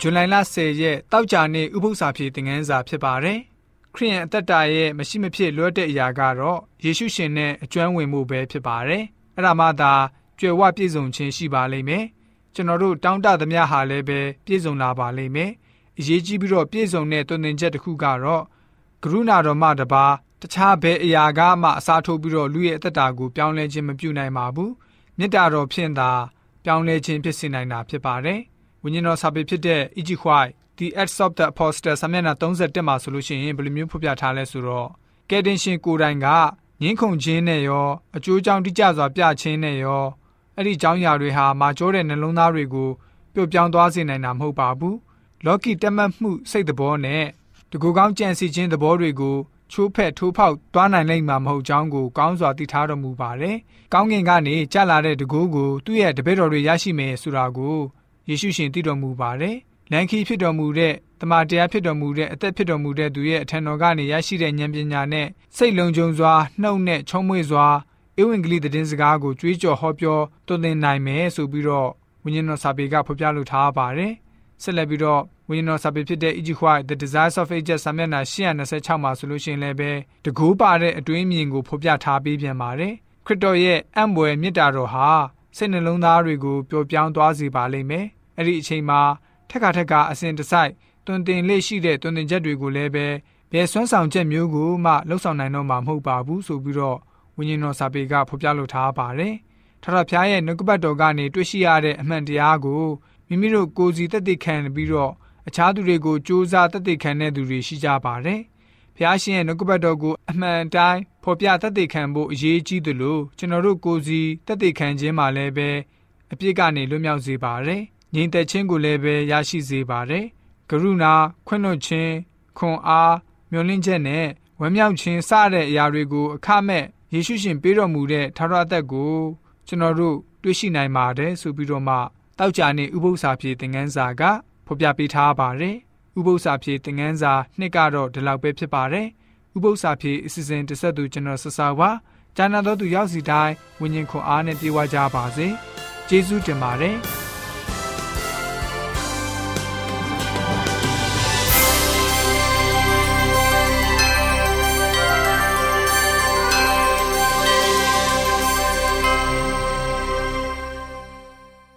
ဇူလိုင်လ10ရက်တောက်ကြနေ့ဥပုသ္စာပြေသင်ခန်းစာဖြစ်ပါတယ်။ခရိယန်အသက်တာရဲ့မရှိမဖြစ်လွတ်တဲ့အရာကတော့ယေရှုရှင်နဲ့အကျွမ်းဝင်မှုပဲဖြစ်ပါတယ်။အဲ့ဒါမှသာကြွယ်ဝပြည့်စုံခြင်းရှိပါလိမ့်မယ်။ကျွန်တော်တို့တောင်းတသမျှဟာလည်းပဲပြည့်စုံလာပါလိမ့်မယ်။အရေးကြီးပြီးတော့ပြည့်စုံတဲ့တုန်သင်ချက်တစ်ခုကတော့ကရုဏာတော်မှတပါတခြားဘယ်အရာကမှအစားထိုးပြီးတော့လူရဲ့အသက်တာကိုပြောင်းလဲခြင်းမပြုနိုင်ပါဘူး။မေတ္တာတော်ဖြင့်သာပြောင်းလဲခြင်းဖြစ်စေနိုင်တာဖြစ်ပါတယ်။ ဝိညာဉ်တော်စာပေဖြစ်တဲ့ E.G. White The Acts of the Apostles စာမျက်နှာ31မှာဆိုလို့ရှိရင်ဘယ်လိုမျိုးဖော်ပြထားလဲဆိုတော့ကယ်တင်ရှင်ကိုယ်တိုင်ကငင်းခုန်ခြင်းနဲ့ရောအကျိုးကြောင့်တိကျစွာပြခြင်းနဲ့ရောအဲ့ဒီအကြောင်းအရာတွေဟာမာကျောတဲ့နှလုံးသားတွေကိုပျော့ပြောင်းသွားစေနိုင်တာမဟုတ်ပါဘူး။လော်ကီတက်မှတ်မှုစိတ်သဘောနဲ့တကူကောင်းကြံစီခြင်းသဘောတွေကိုချိုးဖက်ထိုးဖောက်သွားနိုင်လိမ့်မှာမဟုတ်ကြောင်းကိုကောင်းစွာသိထားတော်မူပါတယ်။ကောင်းကင်ကနေကြလာတဲ့တကူကိုသူ့ရဲ့တပည့်တော်တွေရရှိမယ်ဆိုတာကို ယေရှုရှင်သိတော်မူပါတယ်။လန်ခီဖြစ်တော်မူတဲ့တမန်တရားဖြစ်တော်မူတဲ့အသက်ဖြစ်တော်မူတဲ့သူရဲ့အထံတော်ကနေရရှိတဲ့ဉာဏ်ပညာနဲ့စိတ်လုံခြုံစွာနှုတ်နဲ့ချုံးမွေ့စွာဧဝံဂေလိသတင်းစကားကိုကြွေးကြော်ဟောပြောသွန်သင်နိုင်မယ်ဆိုပြီးတော့ဝိညာဉ်တော်စာပေကဖော်ပြလိုထားပါတယ်။ဆက်လက်ပြီးတော့ဝိညာဉ်တော်စာပေဖြစ်တဲ့ E.G. White The Desires of Ages စာမျက်နှာ826မှာဆိုလို့ရှိရင်လည်းပဲတကူပါတဲ့အတွင်းမြင်ကိုဖော်ပြထားပေးပြန်ပါတယ်။ခရစ်တော်ရဲ့အံ့ဘွယ်မြတ်တာတော်ဟာစိတ်နှလုံးသားတွေကိုပျော်ပြောင်းသွားစေပါလိမ့်မယ်။ အဲ့ဒီအချိန်မှာထက်ခါထက်ခါအစဉ်တစိုက်တွင်တင်လေးရှိတဲ့တွင်တင်ချက်တွေကိုလည်းပဲဘယ်ဆွမ်းဆောင်ချက်မျိုးကိုမှလှုပ်ဆောင်နိုင်တော့မှာမဟုတ်ပါဘူးဆိုပြီးတော့ဝိညာဉ်တော်စာပေကဖော်ပြလိုထားပါတယ်။ထထဖျားရဲ့နှုတ်ကပတ်တော်ကနေတွေ့ရှိရတဲ့အမှန်တရားကိုမိမိတို့ကိုယ်စီတက်တည်ခံပြီးတော့အခြားသူတွေကိုစူးစမ်းတက်တည်ခံတဲ့သူတွေရှိကြပါတယ်။ဖျားရှင်ရဲ့နှုတ်ကပတ်တော်ကိုအမှန်တိုင်းဖော်ပြတက်တည်ခံဖို့အရေးကြီးသလိုကျွန်တော်တို့ကိုယ်စီတက်တည်ခံခြင်းမှာလည်းပဲအပြစ်ကနေလွတ်မြောက်စေပါတယ်။ ငြိမ်သက်ခြင်းကိုလည်းပဲရရှိစေပါတယ်။ကရုဏာခွင့်လွှတ်ခြင်းခွန်အားမျှော်လင့်ချက်နဲ့ဝမ်းမြောက်ခြင်းစတဲ့အရာတွေကိုအခမဲ့ယေရှုရှင်ပေးတော်မူတဲ့ထာဝရအသက်ကိုကျွန်တော်တို့တွေ့ရှိနိုင်ပါတယ်ဆိုပြီးတော့မှတောက်ကြနေဥပု္ပ္ပစာပြေသင်ခန်းစာကဖော်ပြပေးထားပါတယ်။ဥပု္ပ္ပစာပြေသင်ခန်းစာနှစ်ကတော့ဒီလောက်ပဲဖြစ်ပါတယ်။ဥပု္ပ္ပစာပြေအစီအစဉ်တစ်ဆက်သူကျွန်တော်ဆဆပါ။ကျမ်းနာတော်သူရောက်စီတိုင်းဝิญဉ်ခွန်အားနဲ့ပြေဝကြပါစေ။ကျေးဇူးတင်ပါတယ်။